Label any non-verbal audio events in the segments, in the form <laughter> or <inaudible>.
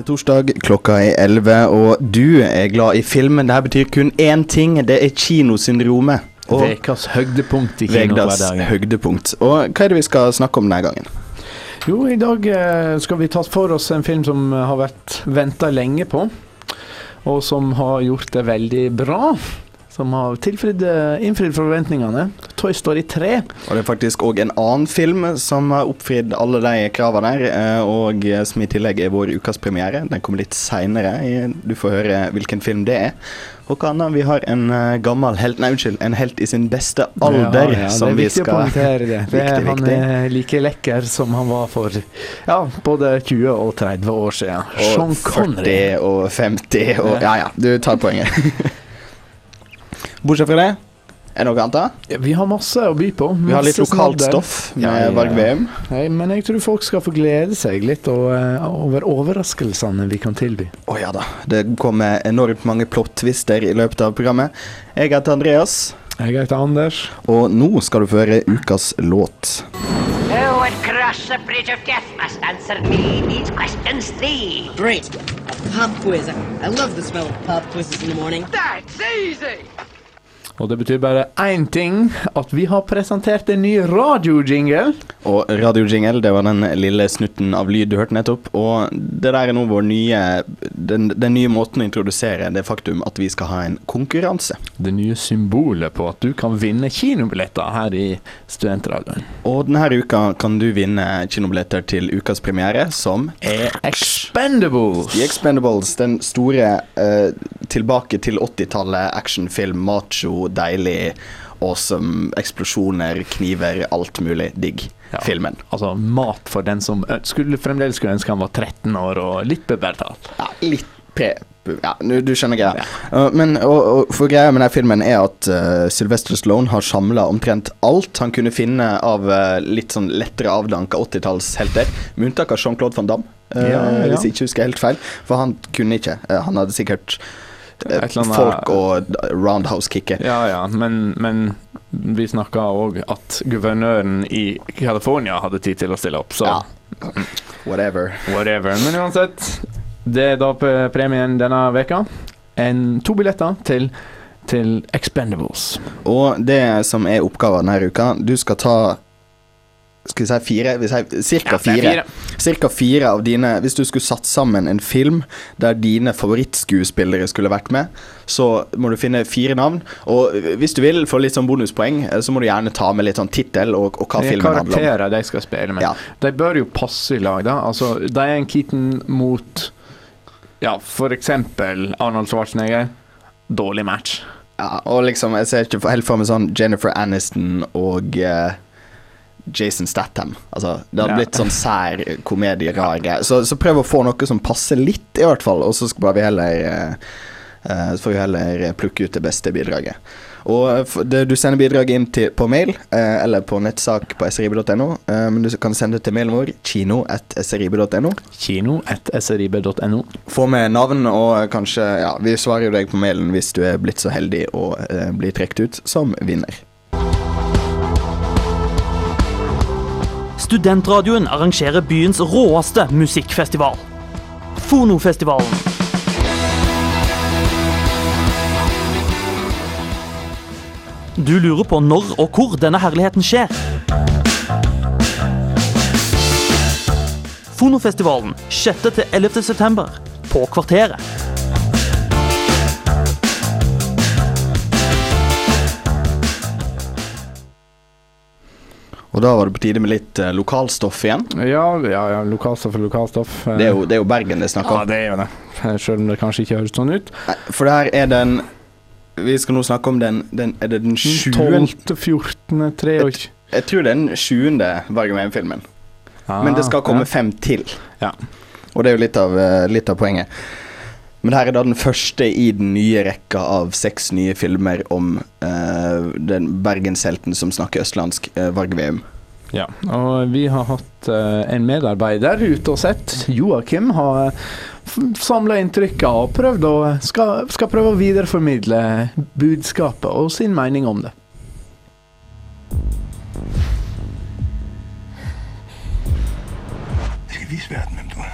Det er torsdag, klokka er 11, og du er glad i filmen. Dette betyr kun én ting. Det er kinosyndromet. Ukas høydepunkt i kinohverdagen. høydepunkt. Og hva er det vi skal snakke om denne gangen? Jo, i dag eh, skal vi ta for oss en film som eh, har vært venta lenge på, og som har gjort det veldig bra. Som har tilfridd, eh, innfridd forventningene. Toy Story 3. Og det er faktisk òg en annen film som har oppfridd alle de kravene der, eh, og som i tillegg er vår ukas premiere. Den kommer litt seinere. Du får høre hvilken film det er. Og hva annet? Vi har en eh, gammel helt Nei, unnskyld. En helt i sin beste alder Ja, ja, som det er vi viktig å skal poengtere det. <laughs> det Viktig, han er like lekker som han var for ja, både 20 og 30 år siden. Sean Connery. 40 og 50 og Ja ja, du tar poenget. <laughs> Bortsett fra det, er det noe annet? da? Ja, Vi har masse å by på. Vi har litt lokalt snadder. stoff med Ja, ja, ja. Varg Veum. Nei, men jeg tror folk skal få glede seg litt eh, over overraskelsene vi kan tilby. Å ja da. Det kommer enormt mange plot-twister i løpet av programmet. Jeg heter Andreas, Jeg heter Anders. og nå skal du få høre ukas låt. Oh, would cross the bridge of death must answer me these questions three. Great. Pop quiz. I love the smell of pop quizzes in the morning. That's easy. Og det betyr bare én ting, at vi har presentert en ny radiojingle. Og radiojingle, det var den lille snutten av lyd du hørte nettopp. Og det der er nå vår nye den, den nye måten å introdusere det faktum at vi skal ha en konkurranse. Det nye symbolet på at du kan vinne kinobilletter her i Studentradioen. Og denne uka kan du vinne kinobilletter til ukas premiere, som Er Expendables. The Expendables, den store uh, tilbake til 80-tallet actionfilm, macho, deilig, awesome, eksplosjoner, kniver, alt mulig digg. Ja. Filmen. Altså mat for den som skulle fremdeles skulle ønske han var 13 år og litt pubertal. Ja, litt pre... Ja, nu- du skjønner greia. Uh, men og, og for greia med denne filmen er at uh, Sylvester Sloane har samla omtrent alt han kunne finne av uh, litt sånn lettere avdanka 80-tallshelter, med unntak av Jean-Claude van Damme, uh, Ja, ja. hvis jeg ikke husker helt feil. For han kunne ikke. Uh, han hadde sikkert annet- folk og roundhouse-kicket. Ja ja, men, men vi snakka òg at guvernøren i California hadde tid til å stille opp, så Ja. Whatever. whatever. Men uansett, det er da premien denne veka. En, to billetter til, til Expendables. Og det som er oppgaven denne uka, du skal ta skal vi si fire? Cirka Ja, er fire. Cirka fire av dine Hvis du skulle satt sammen en film der dine favorittskuespillere skulle vært med, så må du finne fire navn. Og hvis du vil få litt sånn bonuspoeng, eh, så må du gjerne ta med litt sånn tittel og, og hva Det er filmen handler om. karakterer de skal spille med. Ja. De bør jo passe i lag, da. Altså, Diane Keaton mot Ja, eksempel Arnold Schwarzenegger. Dårlig match. Ja, og liksom, jeg ser ikke helt for meg sånn Jennifer Aniston og eh, Jason Statham. Altså, det hadde Ja. blitt sånn sær komedie, rar greie. Så, så prøv å få noe som passer litt, i hvert fall, og så skal vi heller eh, får vi heller plukke ut det beste bidraget. Og eh, det, Du sender bidraget inn til, på mail eh, eller på nettsak på srib.no. Men du kan sende det til mailen vår kino.srib.no. Kino.srib.no. Få med navn, og kanskje Ja, vi svarer jo deg på mailen hvis du er blitt så heldig å eh, bli trukket ut som vinner. Studentradioen arrangerer byens råeste musikkfestival. Fonofestivalen. Du lurer på når og hvor denne herligheten skjer. Fonofestivalen 6. til 11. september på Kvarteret. Og da var det på tide med litt eh, lokalstoff igjen. Ja, ja, ja, lokalstoff er lokalstoff. Det er jo, det er jo Bergen det er snakk Ja, om. det er jo det. Selv om det kanskje ikke høres sånn ut. Nei, For det her er den Vi skal nå snakke om den, den Er det den sjuende 12., 14., 23 Jeg tror det er den sjuende Bergen Veien-filmen. men det skal komme ja. fem til. Ja. Og det er jo litt av, eh, litt av poenget. Men her er da den første i den nye rekka av seks nye filmer om eh, den bergenshelten som snakker østlandsk, uh, Varg Veum. Ja, og vi har hatt uh, en medarbeider ute og sett. Joakim har samla inntrykket og prøvd å, skal, skal prøve å videreformidle budskapet og sin mening om det. Jeg skal vise verden hvem du er.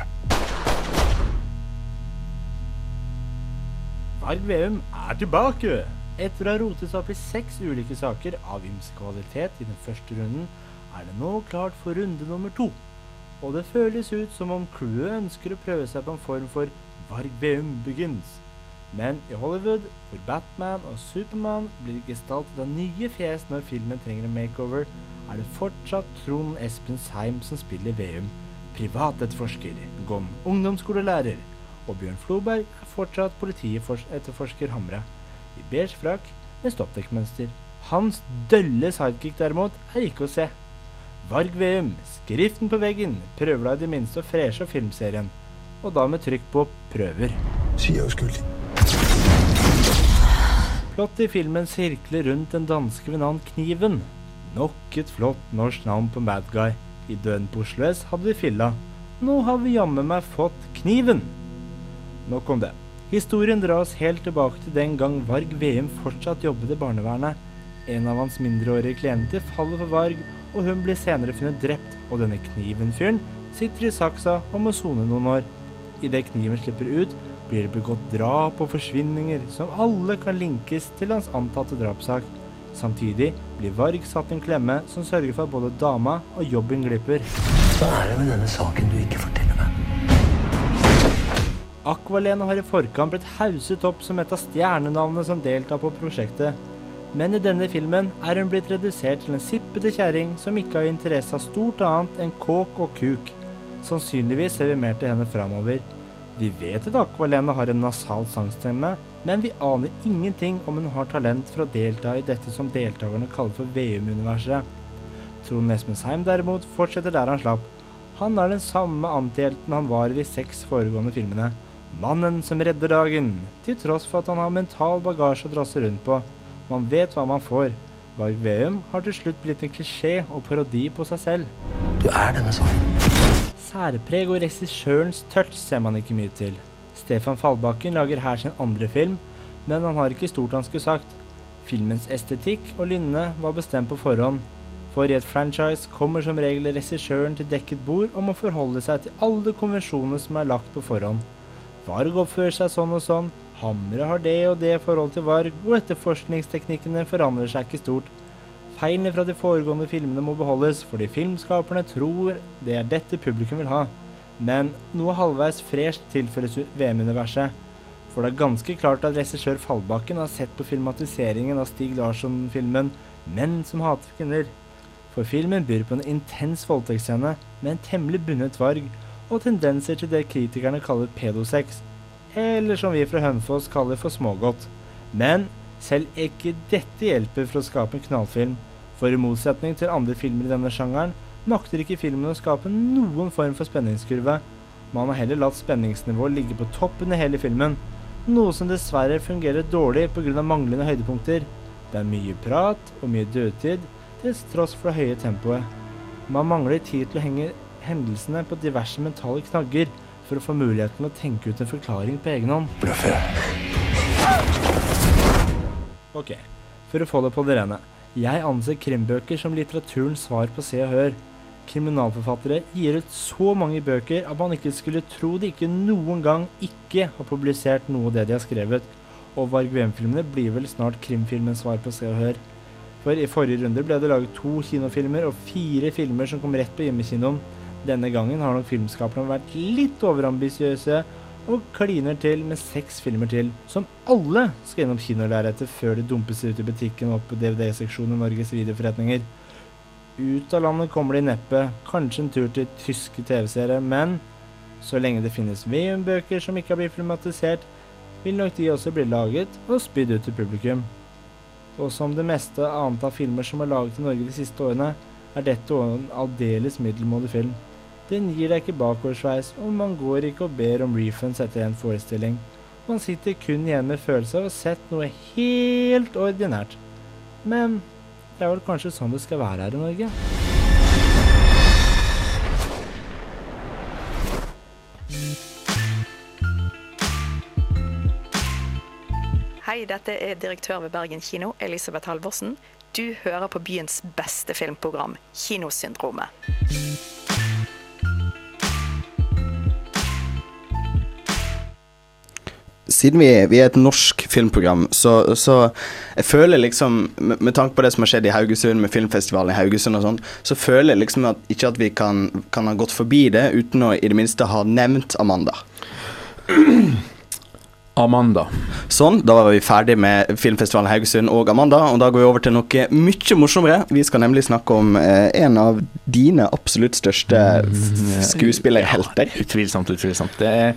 Varg Veum er tilbake! Etter å ha rotet seg opp i seks ulike saker av ymse kvalitet i den første runden, er det nå klart for runde nummer to. Og det føles ut som om crewet ønsker å prøve seg på en form for Varg Veum begins. Men i Hollywood, hvor Batman og Supermann blir gestaltet av nye fjes når filmen trenger en makeover, er det fortsatt Trond Espen Seim som spiller Veum, privatetterforsker, Gom ungdomsskolelærer, og Bjørn Floberg er fortsatt politietterforsker Hamre, i beige frakk med stoppdekkmønster. Hans dølle sidekick derimot er ikke å se. Varg Veum, skriften på veggen, prøver da i det minste å freshe filmserien, og da med trykk på prøver. Sier jeg uskyldig. Plottet i filmen sirkler rundt den danske ved navn Kniven. Nok et flott norsk navn på Mad bad guy. I Døden på Oslo S hadde vi Filla. Nå har vi jammen meg fått Kniven. Nok om det. Historien dras helt tilbake til den gang Varg Veum fortsatt jobbet i barnevernet. En av hans mindreårige klienter faller for Varg, og hun blir senere funnet drept, og denne Kniven-fyren sitter i saksa og må sone noen år. Idet Kniven slipper ut, blir det begått drap og forsvinninger som alle kan linkes til hans antatte drapssak. Samtidig blir Varg satt i en klemme som sørger for at både dama og jobben glipper. Hva er det med denne saken du ikke forteller? Aqualene har i forkant blitt hauset opp som et av stjernenavnene som deltar på prosjektet. Men i denne filmen er hun blitt redusert til en sippete kjerring som ikke har interesse av stort annet enn kåk og kuk. Sannsynligvis ser vi mer til henne framover. Vi vet at Aqualene har en nasal sangstemme, men vi aner ingenting om hun har talent for å delta i dette som deltakerne kaller for VM-universet. Trond Esmensheim derimot fortsetter der han slapp. Han er den samme antihelten han var i de seks foregående filmene. Mannen som redder dagen, til tross for at han har mental bagasje å drasse rundt på. Man vet hva man får. Varg Veum har til slutt blitt en klisjé og parodi på seg selv. Du er denne saken. Særpreg og regissørens touch ser man ikke mye til. Stefan Fallbakken lager her sin andre film, men han har ikke stort han skulle sagt. Filmens estetikk og lynne var bestemt på forhånd. For i et franchise kommer som regel regissøren til dekket bord og må forholde seg til alle konvensjoner som er lagt på forhånd. Varg oppfører seg sånn og sånn, Hamre har det og det forhold til Varg, og etterforskningsteknikkene forandrer seg ikke stort. Feilene fra de foregående filmene må beholdes, fordi filmskaperne tror det er dette publikum vil ha. Men noe halvveis fresht tilføres VM-universet. For det er ganske klart at regissør Fallbakken har sett på filmatiseringen av Stig Larsson-filmen 'Menn som hater kvinner'. For filmen byr på en intens voldtektsscene med en temmelig bundet varg, og tendenser til det kritikerne kaller pedosex, eller som vi fra Hønefoss kaller for smågodt. Men selv ikke dette hjelper for å skape en knallfilm, for i motsetning til andre filmer i denne sjangeren, makter ikke filmen å skape noen form for spenningskurve. Man har heller latt spenningsnivået ligge på toppen i hele filmen, noe som dessverre fungerer dårlig pga. manglende høydepunkter. Det er mye prat og mye dødtid, til tross for det høye tempoet. Man mangler tid til å henge hendelsene på diverse mentale knagger for å få muligheten til å tenke ut en forklaring på egen hånd. Ok, for å få det på det rene. Jeg anser krimbøker som litteraturens svar på Se og Hør. Kriminalforfattere gir ut så mange bøker at man ikke skulle tro de ikke noen gang ikke har publisert noe av det de har skrevet. Og Varg Veum-filmene blir vel snart krimfilmens svar på Se og Hør. For i forrige runde ble det laget to kinofilmer og fire filmer som kom rett på hjemmekinoen. Denne gangen har nok filmskaperne vært litt overambisiøse og kliner til med seks filmer til, som alle skal gjennom kinolerretet før de dumpes ut i butikken og opp på DVD-seksjonen i Norges videoforretninger. Ut av landet kommer de neppe, kanskje en tur til tyske TV-seere, men så lenge det finnes VM-bøker som ikke har blitt filmatisert, vil nok de også bli laget og spydd ut til publikum. Og som det meste annet av filmer som er laget i Norge de siste årene, er dette en aldeles middelmådig film. Den gir deg ikke bakoversveis, og man går ikke og ber om refunds etter en forestilling. Man sitter kun igjen med følelser av å ha sett noe helt ordinært. Men det er vel kanskje sånn det skal være her i Norge. Hei, dette er direktør ved Bergen kino, Elisabeth Halvorsen. Du hører på byens beste filmprogram, Kinosyndromet. Siden vi, vi er et norsk filmprogram, så, så jeg føler liksom med, med tanke på det som har skjedd i Haugesund, med filmfestivalen i Haugesund og sånn, så føler jeg liksom at, ikke at vi kan, kan ha gått forbi det uten å i det minste ha nevnt Amanda. <clears throat> Amanda. Sånn, da var vi ferdig med filmfestivalen Haugesund og Amanda, og da går vi over til noe mye morsommere. Vi skal nemlig snakke om eh, en av dine absolutt største f- skuespillerhelter. Ja, utvilsomt, utvilsomt. Det er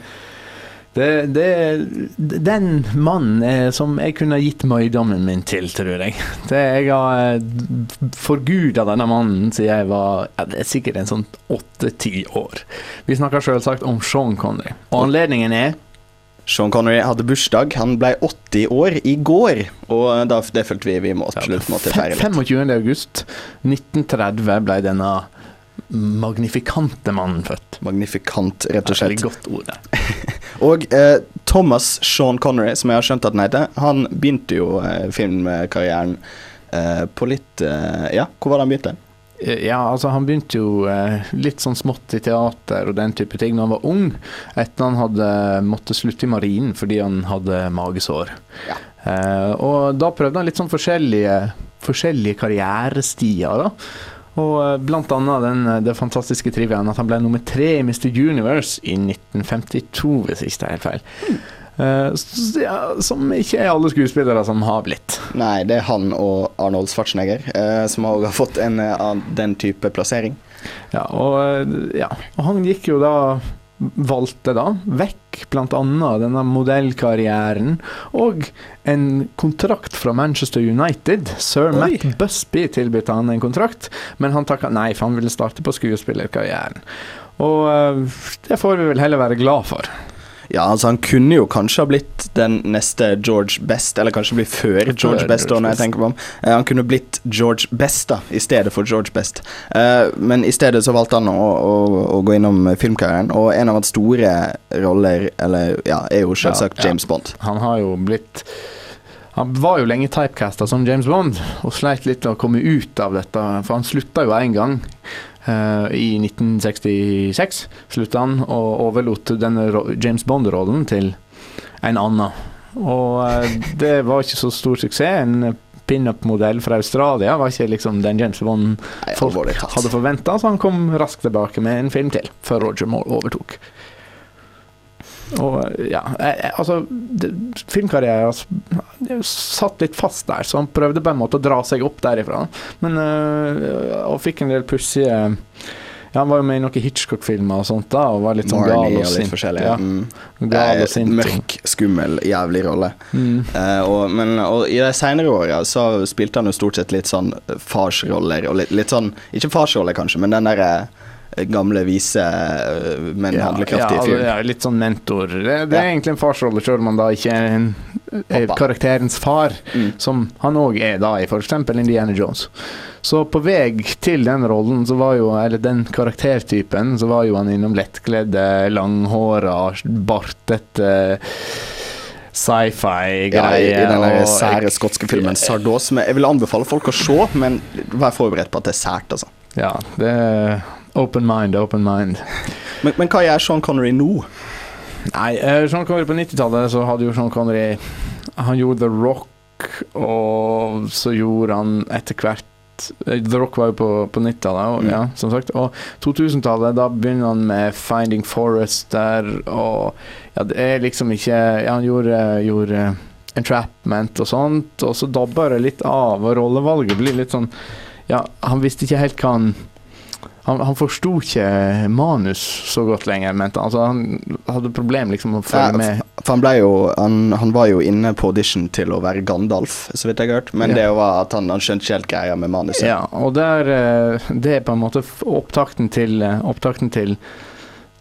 det, det, den mannen som jeg kunne gitt møydommen min til, tror jeg. Det Jeg har eh, forguda denne mannen siden jeg var er sikkert en sånn åtte-ti år. Vi snakker selvsagt om Sean Connery. Og anledningen er Sean Connery hadde bursdag. Han ble 80 år i går, og da, det følte vi vi må absolutt måtte feire litt. 25. august 1930 ble denne magnifikante mannen født. Magnifikant, rett og slett. Veldig godt ord, det. <laughs> Og eh, Thomas Sean Connery, som jeg har skjønt at han heter, han begynte jo eh, filmkarrieren eh, på litt eh, Ja, hvor var det han begynte? Eh, Ja, altså Han begynte jo eh, litt sånn smått i teater og den type ting da han var ung, etter han hadde måttet slutte i marinen fordi han hadde magesår. Ja. og da prøvde han litt sånn forskjellige, forskjellige karrierestier. da. Og eh, blant annet den, eh, det fantastiske triviaen at han ble nummer tre i Mr. Universe i 1952, hvis ikke det er helt feil. Mm. Uh, ja, som ikke er alle skuespillere som har blitt. Nei, det er han og Arnold Schwarzenegger uh, som òg har fått en av uh, den type plassering. Ja, og, ja, og han gikk jo da valgte da vekk bl.a. denne modellkarrieren og en kontrakt fra Manchester United. Sir Oi. Matt Busby tilbød han en kontrakt, men han takka nei, for han ville starte på skuespillerkarrieren. Og eh, det får vi vel heller være glad for. Ja, altså Han kunne jo kanskje ha blitt den neste George Best, eller kanskje bli før George Best. da, når jeg tenker på ham. Eh, han kunne blitt George Best da, i stedet for George Best. Uh, men i stedet så valgte han å, å, å gå innom filmkarrieren, og en av hans store roller eller, ja, er jo selvsagt ja. James Bond. Han har jo blitt Han var jo lenge typecasta som James Bond, og sleit litt med å komme ut av dette. For han slutta jo én gang. Eh, I 1966 slutta han og overlot denne James Bond-rollen til en annen. Og eh, det var ikke så stor suksess. En pinup-modell fra Australia var ikke liksom den James Bond folk hadde forventa, så han kom raskt tilbake med en film til, før Roger Moore overtok. Og ja, eh, altså Filmkarrieren satt litt fast der, så han prøvde på en måte å dra seg opp derifra. Men øh, Og fikk en del pussige ja, Han var jo med i noen Hitchcock-filmer og sånt da, og var litt sånn gal og og litt sint. forskjellig. Ja, Mm. gal Eh, og sint. mørk, skummel, jævlig rolle. Mm. Eh, og, men og i de senere åra så spilte han jo stort sett litt sånn farsroller, og litt, litt sånn Ikke farsrolle, kanskje, men den derre eh, gamle, vise, men Ja, handlekraftige fyren. ja, litt sånn mentor. Det, det er egentlig en farsrolle, selv om han da ikke er, en, er karakterens far, Mm. som han òg er da i f.eks. Indiana Jones. Så på vei til den rollen, så var jo, eller den karaktertypen, så var jo han innom lettkledde, langhåra, bartete sci-fi-greier. Ja, i, den sære skotske filmen Sardos, jeg vil anbefale folk å se, men vær forberedt på at det er sært, altså. Ja, det er open mind, open mind. Men, men hva gjør Sean Connery nå? Nei, uh, Sean Connery på 90-tallet så hadde jo Sean Connery Han gjorde The Rock, og så gjorde han etter hvert eh, The Rock var jo på, på 90-tallet, og, Mm. ja, som sagt. Og 2000-tallet, da begynner han med Finding Forest der, og ja, det er liksom ikke Ja, han gjorde, gjorde Entrapment og sånt, og så dabber det litt av, og rollevalget blir litt sånn Ja, han visste ikke helt hva han Han, han forsto ikke manus så godt lenger, mente. Altså, han hadde problem liksom å Ja, med. for han ble jo han, han var jo inne på audition til å være Gandalf, så vidt jeg har hørt. Men Ja. det var at han, han skjønte ikke helt greia med manuset. Ja, og der, eh, det er på en måte opptakten til, eh, opptakten til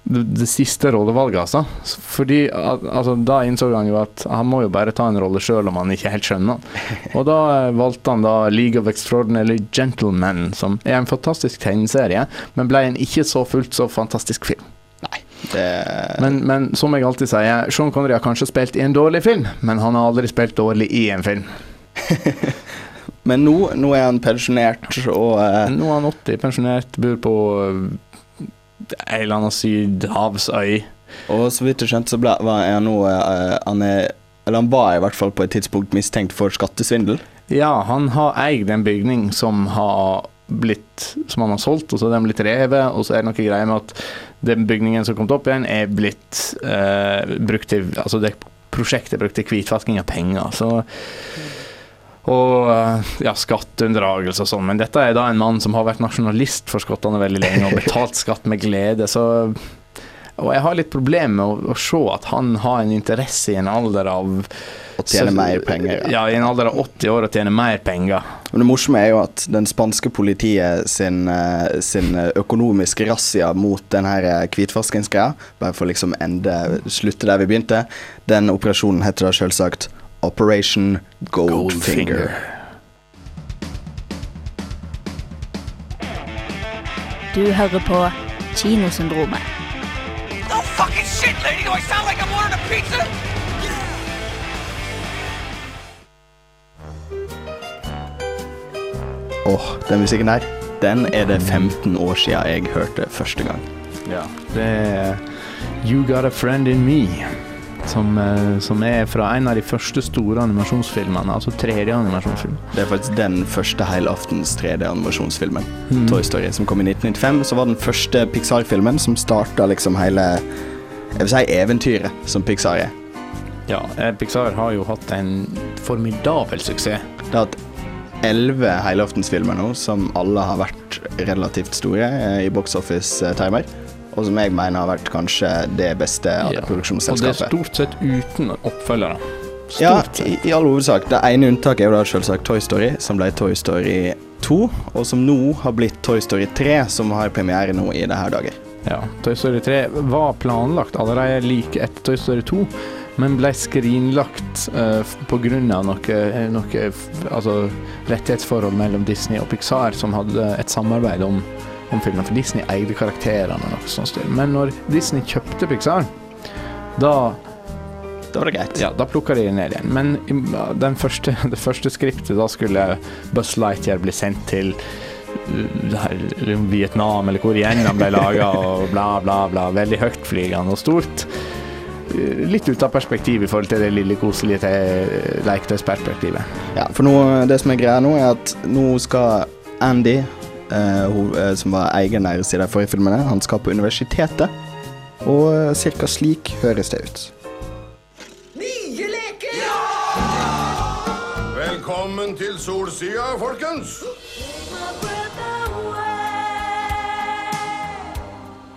det, det siste rollevalget, altså. Fordi altså, Da innså han jo at han må jo bare ta en rolle sjøl om han ikke helt skjønner den. <laughs> Og da eh, valgte han da League of Extraordinary Gentlemen, som er en fantastisk tegneserie, men ble en ikke så fullt så fantastisk film. Det, Men, men som jeg alltid sier, Sean Connery har kanskje spilt i en dårlig film, men han har aldri spilt dårlig i en film. <laughs> men nå, nå er han pensjonert, og uh... Nå er han 80, pensjonert, bor på eh, en eller annen sydhavsøy. Og så vidt jeg skjønte, så ble, var han nå eh, Han er Eller han var i hvert fall på et tidspunkt mistenkt for skattesvindel. Ja, han har eid en bygning som har blitt Som han har solgt, og så er den blitt revet, og så er det noe greier med at den bygningen som kom opp igjen, er blitt eh, brukt til Altså det prosjektet er brukt til hvitvasking av penger. Så og eh, ja, skatteunndragelse og sånn. Men dette er da en mann som har vært nasjonalist for skottene veldig lenge og betalt skatt med glede, så Og jeg har litt problemer med å, å se at han har en interesse i en alder av Å tjene mer penger. Ja, i en alder av 80 år å tjene mer penger. Men det morsomme er jo at den spanske politiet sin, eh, sin økonomiske razzia mot den her eh, hvitvaskingsgreia, bare for liksom ende slutte der vi begynte, den operasjonen heter da selvsagt Operation Goldfinger. Du hører på Kinosyndromet. No fucking shit, lady! Do I sound like I'm ordering a pizza? Åh, den musikken der, den er det 15 år siden jeg hørte første gang. Ja, det er You Got A Friend In Me. Som, eh, som er fra en av de første store animasjonsfilmene, altså 3D-animasjonsfilm. Det er faktisk den første helaftens 3D-animasjonsfilmen. Mm. Toy Story, som kom i 1995. Så var den første Pixar-filmen som starta liksom hele Jeg vil si eventyret som Pixar er. Ja, eh, Pixar har jo hatt en formidabel suksess. Det har hatt elleve helaftensfilmer nå, som alle har vært relativt store eh, i box office-timer. Og som jeg mener har vært kanskje det beste av det Og det er stort sett uten oppfølgere. Ja, Stort sett. i, i all hovedsak. Det ene unntaket er jo da selvsagt Toy Story, som ble Toy Story 2, og som nå har blitt Toy Story 3, som har premiere nå i disse dager. Ja, Toy Story 3 var planlagt allerede like etter Toy Story 2, men ble skrinlagt uh, pga. noe, eh, noe altså, rettighetsforhold mellom Disney og Pixar, som hadde et samarbeid om, om filmen. For Disney eide karakterene og noe sånt. Men når Disney kjøpte Pixar, da Da var det greit. Ja, da plukka de det ned igjen. Men den første, <laughs> det første skriptet, da skulle Buzz Lightyear bli sendt til uh, Vietnam, eller hvor igjen han ble laga, <laughs> og bla, bla, bla. Veldig høytflygende og stort. Uh, Litt ut av perspektiv i forhold til det lille, koselige leketøysperspektivet. Ja, for nå, det som er greia nå, er at nå skal Andy, som var eieren deres i de forrige filmene, han skal på universitetet. Og eh, cirka slik høres det ut. Nye leker! Velkommen til Solsida, folkens.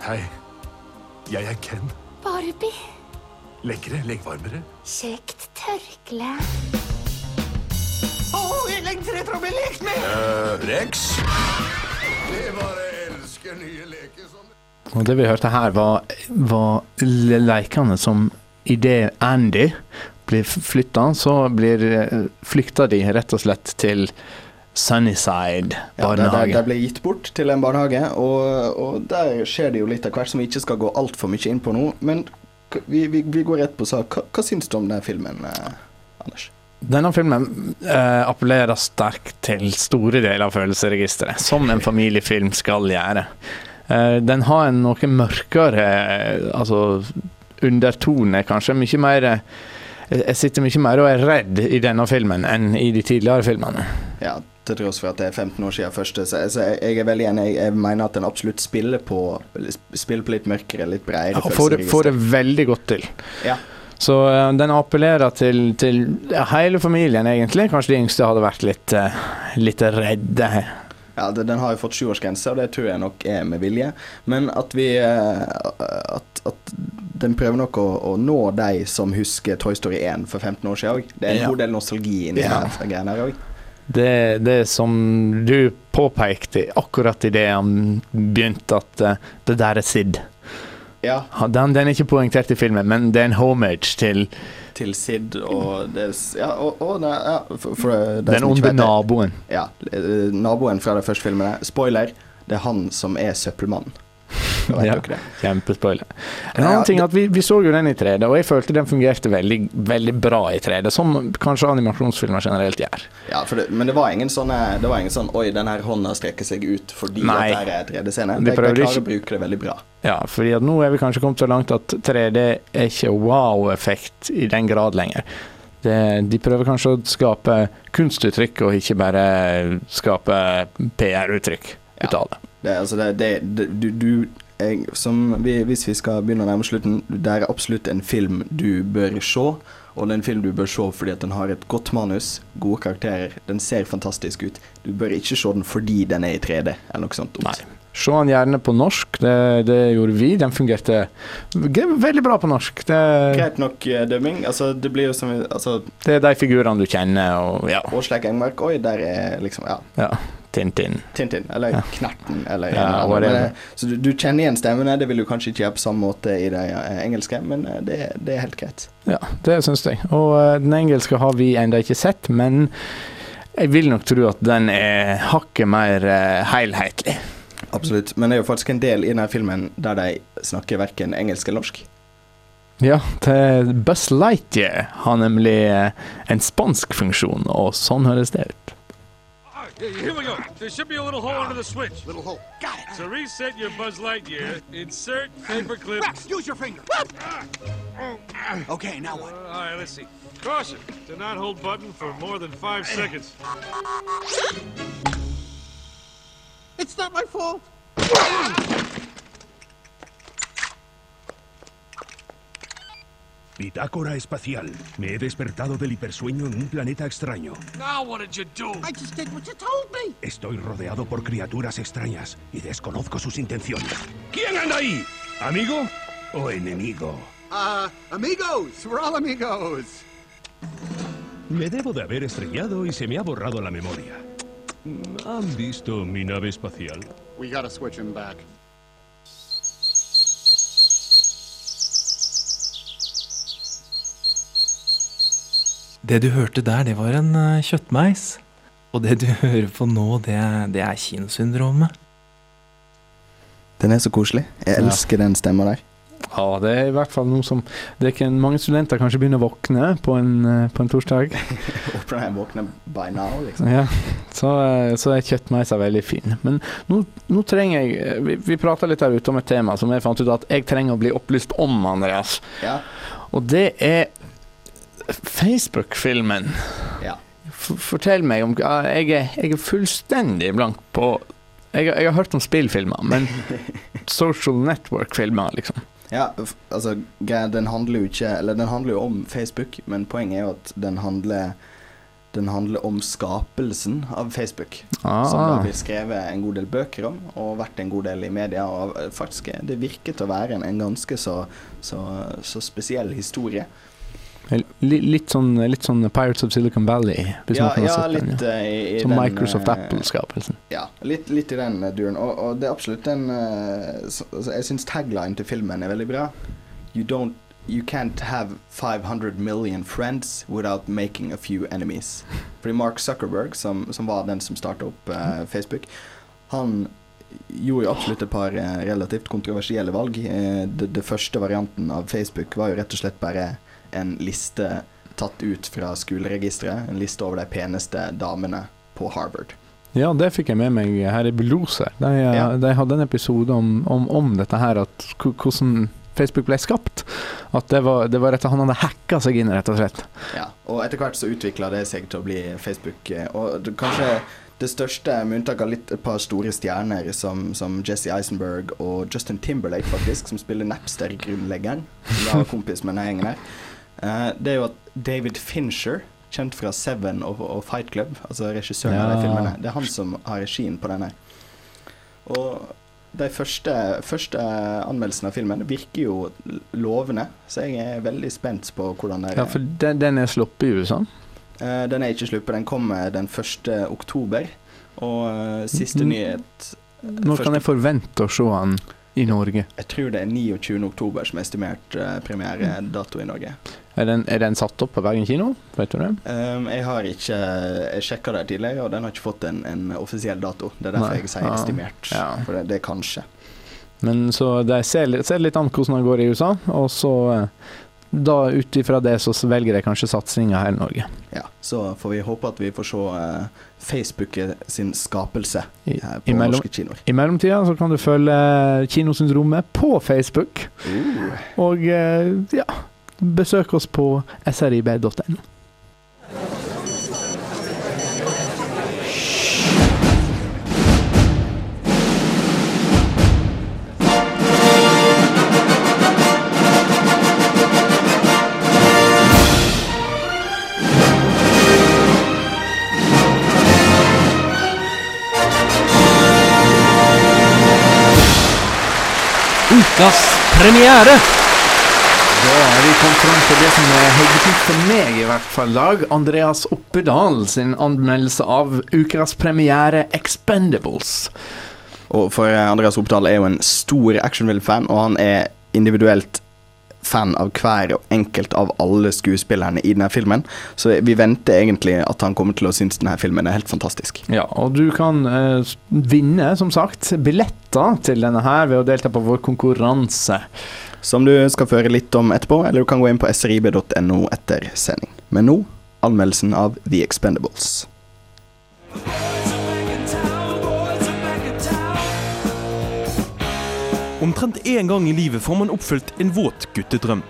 Hei. Jeg er Ken. Barbie. Lekre leggvarmere. Kjekt tørkle. Å, jeg lengter etter å bli lekt med! Uh, Rex. Vi bare elsker nye leker som Og det vi hørte her, var, var le- lekene som idet Andy blir flytta, så blir eh, flykta de rett og slett til Sunnyside barnehage. Ja, de, ble gitt bort til en barnehage, og, og der skjer det jo litt av hvert som vi ikke skal gå altfor mye inn på nå. Men vi, vi, vi går rett på sak. Hva, hva syns du om den filmen, eh, Anders? Denne filmen eh, appellerer sterkt til store deler av følelsesregisteret, som en familiefilm skal gjøre. Eh, den har en noe mørkere eh, altså undertone, kanskje. Mye mer eh, Jeg sitter mye mer og er redd i denne filmen enn i de tidligere filmene. Ja, til tross for at det er 15 år siden første, så, så jeg, jeg er veldig enig. Jeg, jeg mener at den absolutt spiller på, spiller på litt mørkere, litt bredere Ja, får, det- får det veldig godt til. Ja. Så eh, den appellerer til, til hele familien, egentlig. Kanskje de yngste hadde vært litt, eh, litt redde. Ja, Den har jo fått sjuårsgrense, og det tror jeg nok er med vilje. Men at vi eh, At, at den prøver nok å, å nå de som husker Toy Story 1 for 15 år siden òg. Det er en Ja. god del nostalgi inni Ja. de greiene her òg. Det, det som du påpekte akkurat idet han begynte, at det der er Sid. Ja. Den, den er ikke poengtert i filmen, men det er en homage til Til Sid og er Ja, og, og det, ja, for, for de den onde naboen. Ja. eh, Naboen fra de første filmene. Spoiler, det er han som er søppelmannen. Da <laughs> Ja. Kjempespoiler. En Ja, ting at vi, vi så jo den i 3D, og jeg følte den fungerte veldig, veldig bra i 3D, som kanskje animasjonsfilmer generelt gjør. Ja, det, men det var ingen sånn Det var ingen sånn Oi, den her hånda strekker seg ut fordi Nei. at det er 3D-scene. De De, klarer ikke- å bruke det veldig bra. Ja, fordi at nå er vi kanskje kommet så langt at 3D er ikke wow-effekt i den grad lenger. Det, de prøver kanskje å skape kunstuttrykk, og ikke bare skape PR-uttrykk ut av det. Det, altså det, det, det du, du jeg, som vi, Hvis vi skal begynne å nærme slutten Det er absolutt en film du bør se. Og det er en film du bør se fordi den har et godt manus, gode karakterer. Den ser fantastisk ut. Du bør ikke se den fordi den er i 3D, eller noe sånt. Nei. Se den gjerne på norsk, det, det gjorde vi. Den fungerte veldig bra på norsk. Det, Greit nok uh, dubbing. Altså, det blir jo som altså, det er de figurene du kjenner, og ja. Åsleik Engmark, oi, der er liksom Ja. ja. Tintin. Tintin, eller Ja. Knerten, eller Ja, eller annen. Eh, Så du, du kjenner igjen stemmene. Det vil du kanskje ikke gjøre på samme måte i det eh, engelske, men eh, det, det er helt greit. Ja, det syns jeg. Og den engelske har vi ennå ikke sett, men jeg vil nok tro at den er hakket mer uh, helhetlig. Absolutt. Men det er jo faktisk en del i denne filmen der de snakker verken engelsk eller norsk. Ja, til Buzz Lightyear har nemlig en spansk funksjon, og sånn høres det ut. Here we go. There should be a little hole under the switch. Little hole. Got it. So reset your Buzz Lightyear. Insert paperclip. Rex, use your finger. Okay, now what? Uh, all right, let's see. Caution. Do not hold button for more than five seconds. It's not my fault. Bitácora espacial. Me he despertado del hipersueño en un planeta extraño. Now what did you do? I just did what you told me. Estoy rodeado por criaturas extrañas y desconozco sus intenciones. ¿Quién anda ahí? ¿Amigo o enemigo? Uh, amigos. We're all amigos. Me debo de haber estrellado y se me ha borrado la memoria. ¿Han visto mi nave espacial? We gotta switch him back. Det du hørte der, det var en eh, kjøttmeis. Og det du <laughs> hører på nå, det er, det er kinosyndromet. Den er så koselig. Jeg Ja. elsker den stemma der. Ja, det er i hvert fall noe som det er ikke Mange studenter kanskje begynner å våkne på en, eh, på en torsdag. <laughs> Håper våkner by now, liksom. Ja, så, eh, så er kjøttmeisa veldig fin. Men nå, nå trenger jeg Vi, vi prata litt her ute om et tema som jeg fant ut at jeg trenger å bli opplyst om, Andreas. Ja. Og det er Facebook-filmen. Ja. Fortell meg om jeg, er, jeg er fullstendig blank på jeg, jeg har hørt om spillfilmer, men <laughs> social network-filmer, liksom. Ja, altså, den handler jo ikke Eller den handler jo om Facebook, men poenget er jo at den handler Den handler om skapelsen av Facebook. Ah. Som det har blitt skrevet en god del bøker om, og vært en god del i media. Og faktisk, det virket å være en, en ganske så, så, så spesiell historie. Litt, sånn, litt sånn Pirates of Silicon Valley, Ja, ja, litt den. eh, i- i Som den, Microsoft eh, Apple-skapelsen. Ja, litt, litt i den eh, duren. Og, og det er absolutt en så, Jeg syns tagline til filmen er veldig bra. You don't You can't have 500 million friends without making a few enemies. Fordi Mark Zuckerberg, som, som var den som starta opp eh, Facebook, han gjorde jo absolutt et par eh, relativt kontroversielle valg. Eh, det, det første varianten av Facebook var jo rett og slett bare en liste tatt ut fra skoleregisteret. En liste over de peneste damene på Harvard. Ja, det fikk jeg med meg her i Beloser. De, Ja. de hadde en episode om, om, om dette her, at hvordan Facebook ble skapt. At det var, det var rett og slett, han hadde hacka seg inn, rett og slett. Ja, og etter hvert så utvikla det seg til å bli Facebook. eh, Og kanskje det største, med unntak av litt et par store stjerner som, som Jesse Eisenberg og Justin Timberlake, faktisk, som spiller Napster-grunnleggeren, som var kompis med denne gjengen her, eh, det er jo at David Fincher kjent fra Seven og, og Fight Club, altså regissøren av de filmene. Det er han som har regien på denne. Og de første, første anmeldelsene av filmen virker jo lovende, så jeg er veldig spent på hvordan det er. Ja, for den, den er sluppet i USA. Uh, Den er ikke sluppet, den kommer den 1. oktober. Og uh, siste Mm. nyhet Når kan jeg forvente å se den i Norge? Jeg tror det er 29. oktober som er estimert uh, premieredato i Norge. Er den, er den satt opp på Bergen kino? Vet du det? Um, jeg har ikke Jeg sjekka det tidligere, og den har ikke fått en, en offisiell dato. Det er derfor Nei. jeg sier Ja. estimert. Ja. For det, det er kanskje. Men så de ser, ser litt an hvordan det går i USA, og så eh, da ut ifra det så velger jeg kanskje satsinga her i Norge. Ja, Så får vi håpe at vi får se uh, Facebook sin skapelse I, her på mellom, norske kinoer. I mellomtida så kan du følge Kinosyndromet på Facebook. Uh. Og eh, ja, besøk oss på srib.no. premiere! Da er vi kommet fram til det som er høydepunkt for meg, i hvert fall. Dag. Andreas Oppedal sin anmeldelse av ukas premiere Expendables. Og for eh, Andreas Oppedal er jo en stor actionfilmfan, og han er individuelt fan av hver og enkelt av alle skuespillerne i denne filmen. Så vi venter egentlig at han kommer til å synes denne filmen er helt fantastisk. Ja, og du kan eh, vinne, som sagt, billetter til denne her ved å delta på vår konkurranse. Som du skal føre litt om etterpå, eller du kan gå inn på srib.no etter sending. Men nå anmeldelsen av The Expendables. Omtrent én gang i livet får man oppfylt en våt guttedrøm.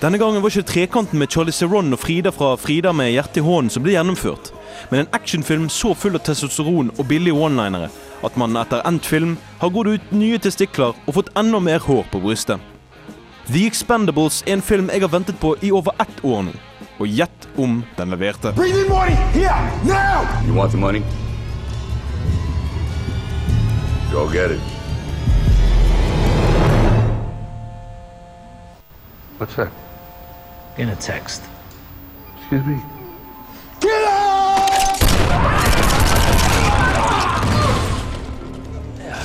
Denne gangen var ikke trekanten med Charlie Theron og Frida fra Frida med hjertet i hånden som ble gjennomført, men en actionfilm så full av testosteron og billige one-linere at man etter endt film har gått ut nye testikler og fått enda mer hår på brystet. The Expendables er en film jeg har ventet på i over ett år nå, og gjett om den leverte. Bring me money! Here! Now! You want the money? Go get it. What's that? In a text. Excuse me? Get up!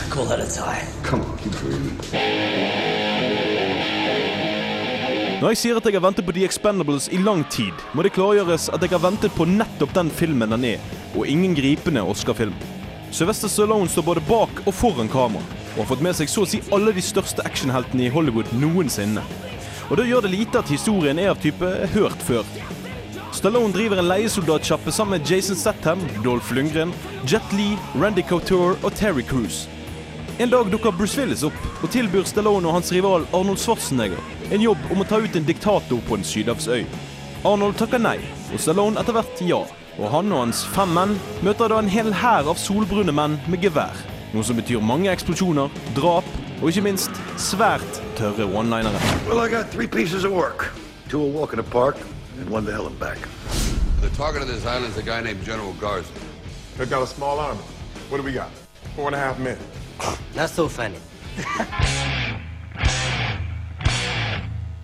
Call that a tie. Come on, keep breathing. Når jeg sier at jeg har ventet på The Expendables i lang tid, må det klargjøres at jeg har ventet på nettopp den filmen den er, og ingen gripende Oscar-film. Sylvester Stallone står både bak og foran kamera, og har fått med seg så å si alle de største actionheltene i Hollywood noensinne. Og da gjør det lite at historien er av type hørt før. Stallone driver en leiesoldatsjappe sammen med Jason Statham, Dolph Lundgren, Jet Li, Randy Couture og Terry Cruise. En dag dukker Bruce Willis opp og tilbyr Stallone og hans rival Arnold Schwarzenegger en jobb om å ta ut en diktator på en sydhavsøy. Arnold takker nei, og Stallone etter hvert ja. Og han og hans fem menn møter da en hel hær av solbrune menn med gevær. Noe som betyr mange eksplosjoner, drap og ikke minst svært tørre one-linere. Well, I got three pieces of work. Two a walk in the park, and one to hell and back. The target of this island is a guy named General Garza. They've got a small army. What do we got? Four and a half men. Not so funny.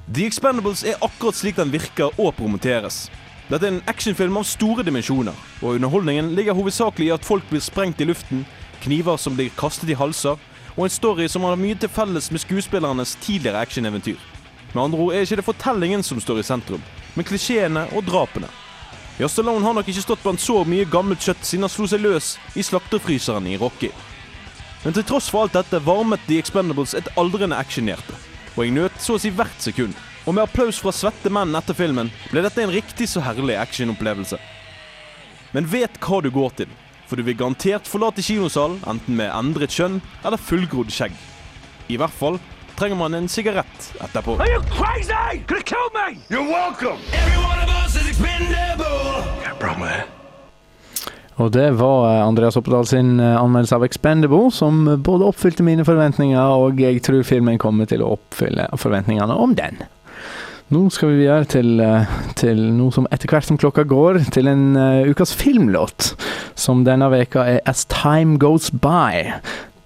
The Expendables er akkurat slik den virker og promoteres. Dette er en actionfilm av store dimensjoner, og underholdningen ligger hovedsakelig i at folk blir sprengt i luften, kniver som blir kastet i halser, og en story som har mye til felles med skuespillernes tidligere actioneventyr. Med andre ord er ikke det fortellingen som står i sentrum, men klisjeene og drapene. Ja, har nok ikke stått blant så mye gammelt kjøtt siden han slo seg løs i slakterfryseren i Rocky. Men til tross for alt dette varmet The Expendables et aldrende actionhjerte. Og jeg nøt så å si hvert sekund. Og med applaus fra svette menn etter filmen ble dette en riktig så herlig actionopplevelse. Men vet hva du går til, for du vil garantert forlate kinosalen enten med endret kjønn eller fullgrodd skjegg. I hvert fall trenger man en sigarett etterpå. Are you crazy? Could have killed me! You're welcome! Every one of us is expendable! Got a problem with that? Og det var eh, Andreas Oppedal sin eh, anmeldelse av Expendable, som både oppfylte mine forventninger, og jeg tror filmen kommer til å oppfylle forventningene om den. Nå skal vi videre til, eh, til noe som etter hvert som klokka går, til en uh, ukas filmlåt. Som denne veka er As Time Goes By.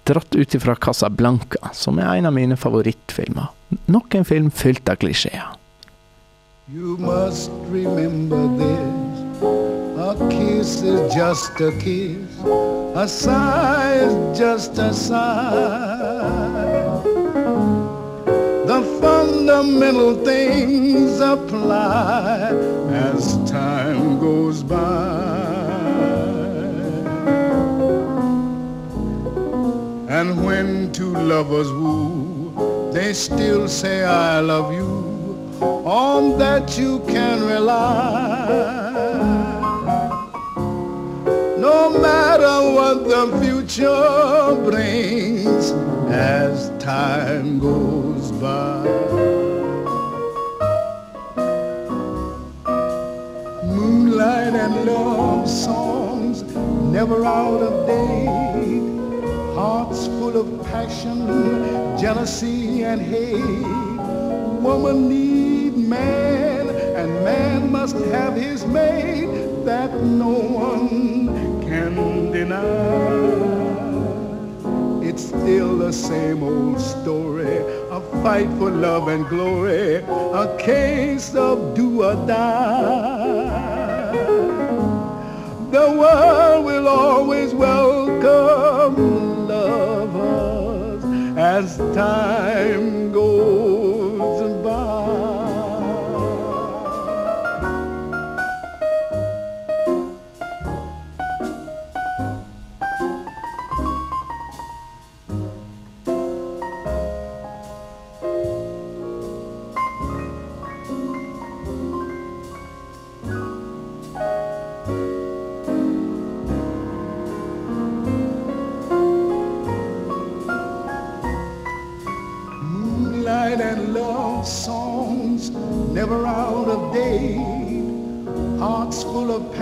Dratt ut ifra Casablanca, som er en av mine favorittfilmer. Nok en film fylt av klisjeer. You must remember this. A kiss is just a kiss. A sigh is just a sigh. Fundamental things apply as time goes by. And when two lovers woo, they still say I love you. On that you can rely. No matter what the future brings as time goes by. Moonlight and love songs never out of date. Hearts full of passion, jealousy and hate. Woman need man, and man must have his mate that no one can deny. It's still the same old story, a fight for love and glory, a case of do or die. The world will always welcome lovers as time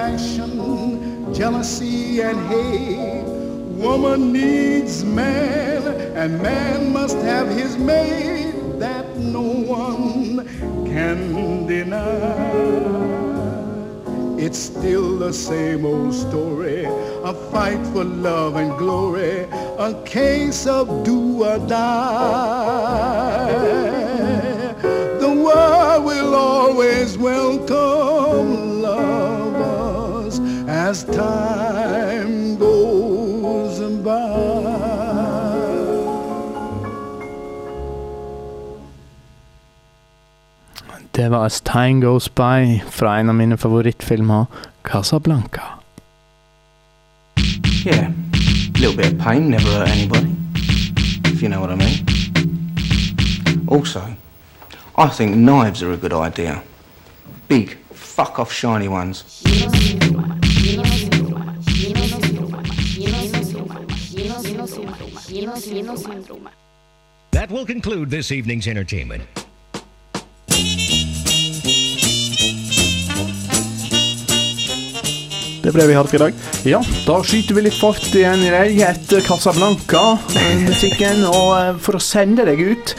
passion, jealousy and hate. Woman needs man, and man must have his mate that no one can deny. It's still the same old story, a fight for love and glory, a case of do or die. As time goes by. Det var As Time Goes By fra en av mine favorittfilmer, Casablanca. Yeah, a little bit of pain never hurt anybody, if you know what I mean. Also, I think knives are a good idea. Big, fuck off shiny ones. That will conclude this evening's entertainment. Det ble vi hadde for i dag. Ja, da skyter vi litt fart igjen i deg etter Casablanca-musikken. Og eh, for å sende deg ut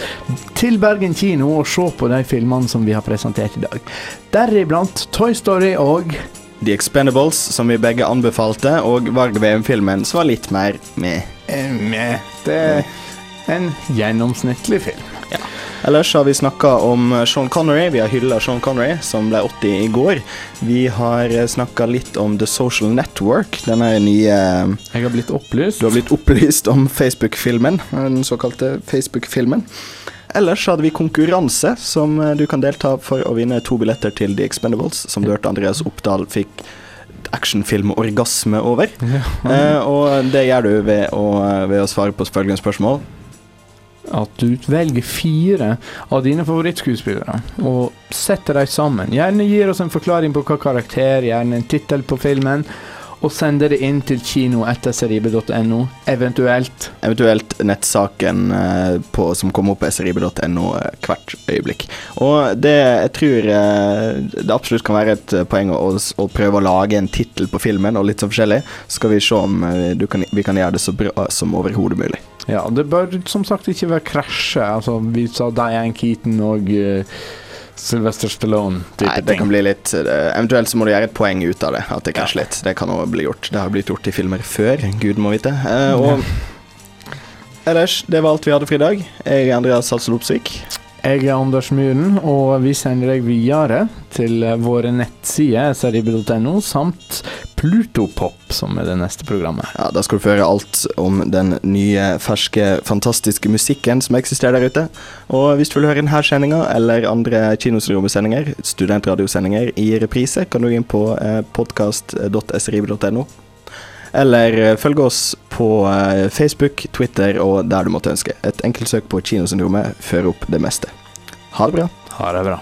til Bergen kino og se på de filmene som vi har presentert i dag. Deriblant Toy Story og The Expendables, som vi begge anbefalte, og Varg VM-filmen, som var litt mer med. Eh, med. Det er en gjennomsnittlig film. Ja. Ellers har vi snakka om Sean Connery. Vi har hylla Sean Connery, som ble 80 i går. Vi har snakka litt om The Social Network, denne nye Jeg har blitt opplyst. Du har blitt opplyst om Facebook-filmen, den såkalte Facebook-filmen. Ellers hadde vi konkurranse, som du kan delta for å vinne to billetter til The Expendables, som du hørte Andreas Oppdal fikk actionfilm-orgasme over. Eh, og det gjør du ved å, ved å svare på følgende spørsmål. At du velger fire av dine favorittskuespillere og setter dem sammen. Gjerne gir oss en forklaring på hva karakter, gjerne en tittel på filmen. Og sender det inn til kino etter seribe.no, eventuelt. Eventuelt nettsaken eh, på, som kommer opp på srib.no eh, hvert øyeblikk. Og det jeg tror eh, det absolutt kan være et poeng å, å prøve å lage en tittel på filmen, og litt sånn forskjellig. Så skal vi se om kan, vi kan gjøre det så bra som overhodet mulig. Ja, det bør som sagt ikke være krasje. Altså, vi sa Diane Keaton og uh, Sylvester Stallone-type ting. det kan bli litt eh, Eventuelt så må du gjøre et poeng ut av det. At det krasjer litt. Det kan også bli gjort. Det har blitt gjort i filmer før, gud må vite. Eh, og ellers, det var alt vi hadde for i dag. Jeg er Andreas Halsel Opsvik. Jeg er Anders Muren, og vi sender deg videre til våre nettsider srib.no samt Plutopop, som er det neste programmet. Ja, Da skal du få høre alt om den nye, ferske, fantastiske musikken som eksisterer der ute. Og hvis du vil høre denne sendinga eller andre kinosyndromesendinger, studentradiosendinger, i reprise, kan du gå inn på eh, podkast.srib.no. Eller eh, følg oss på eh, Facebook, Twitter og der du måtte ønske. Et enkelt søk på Kinosyndromet fører opp det meste. Ha det bra. Ha det bra.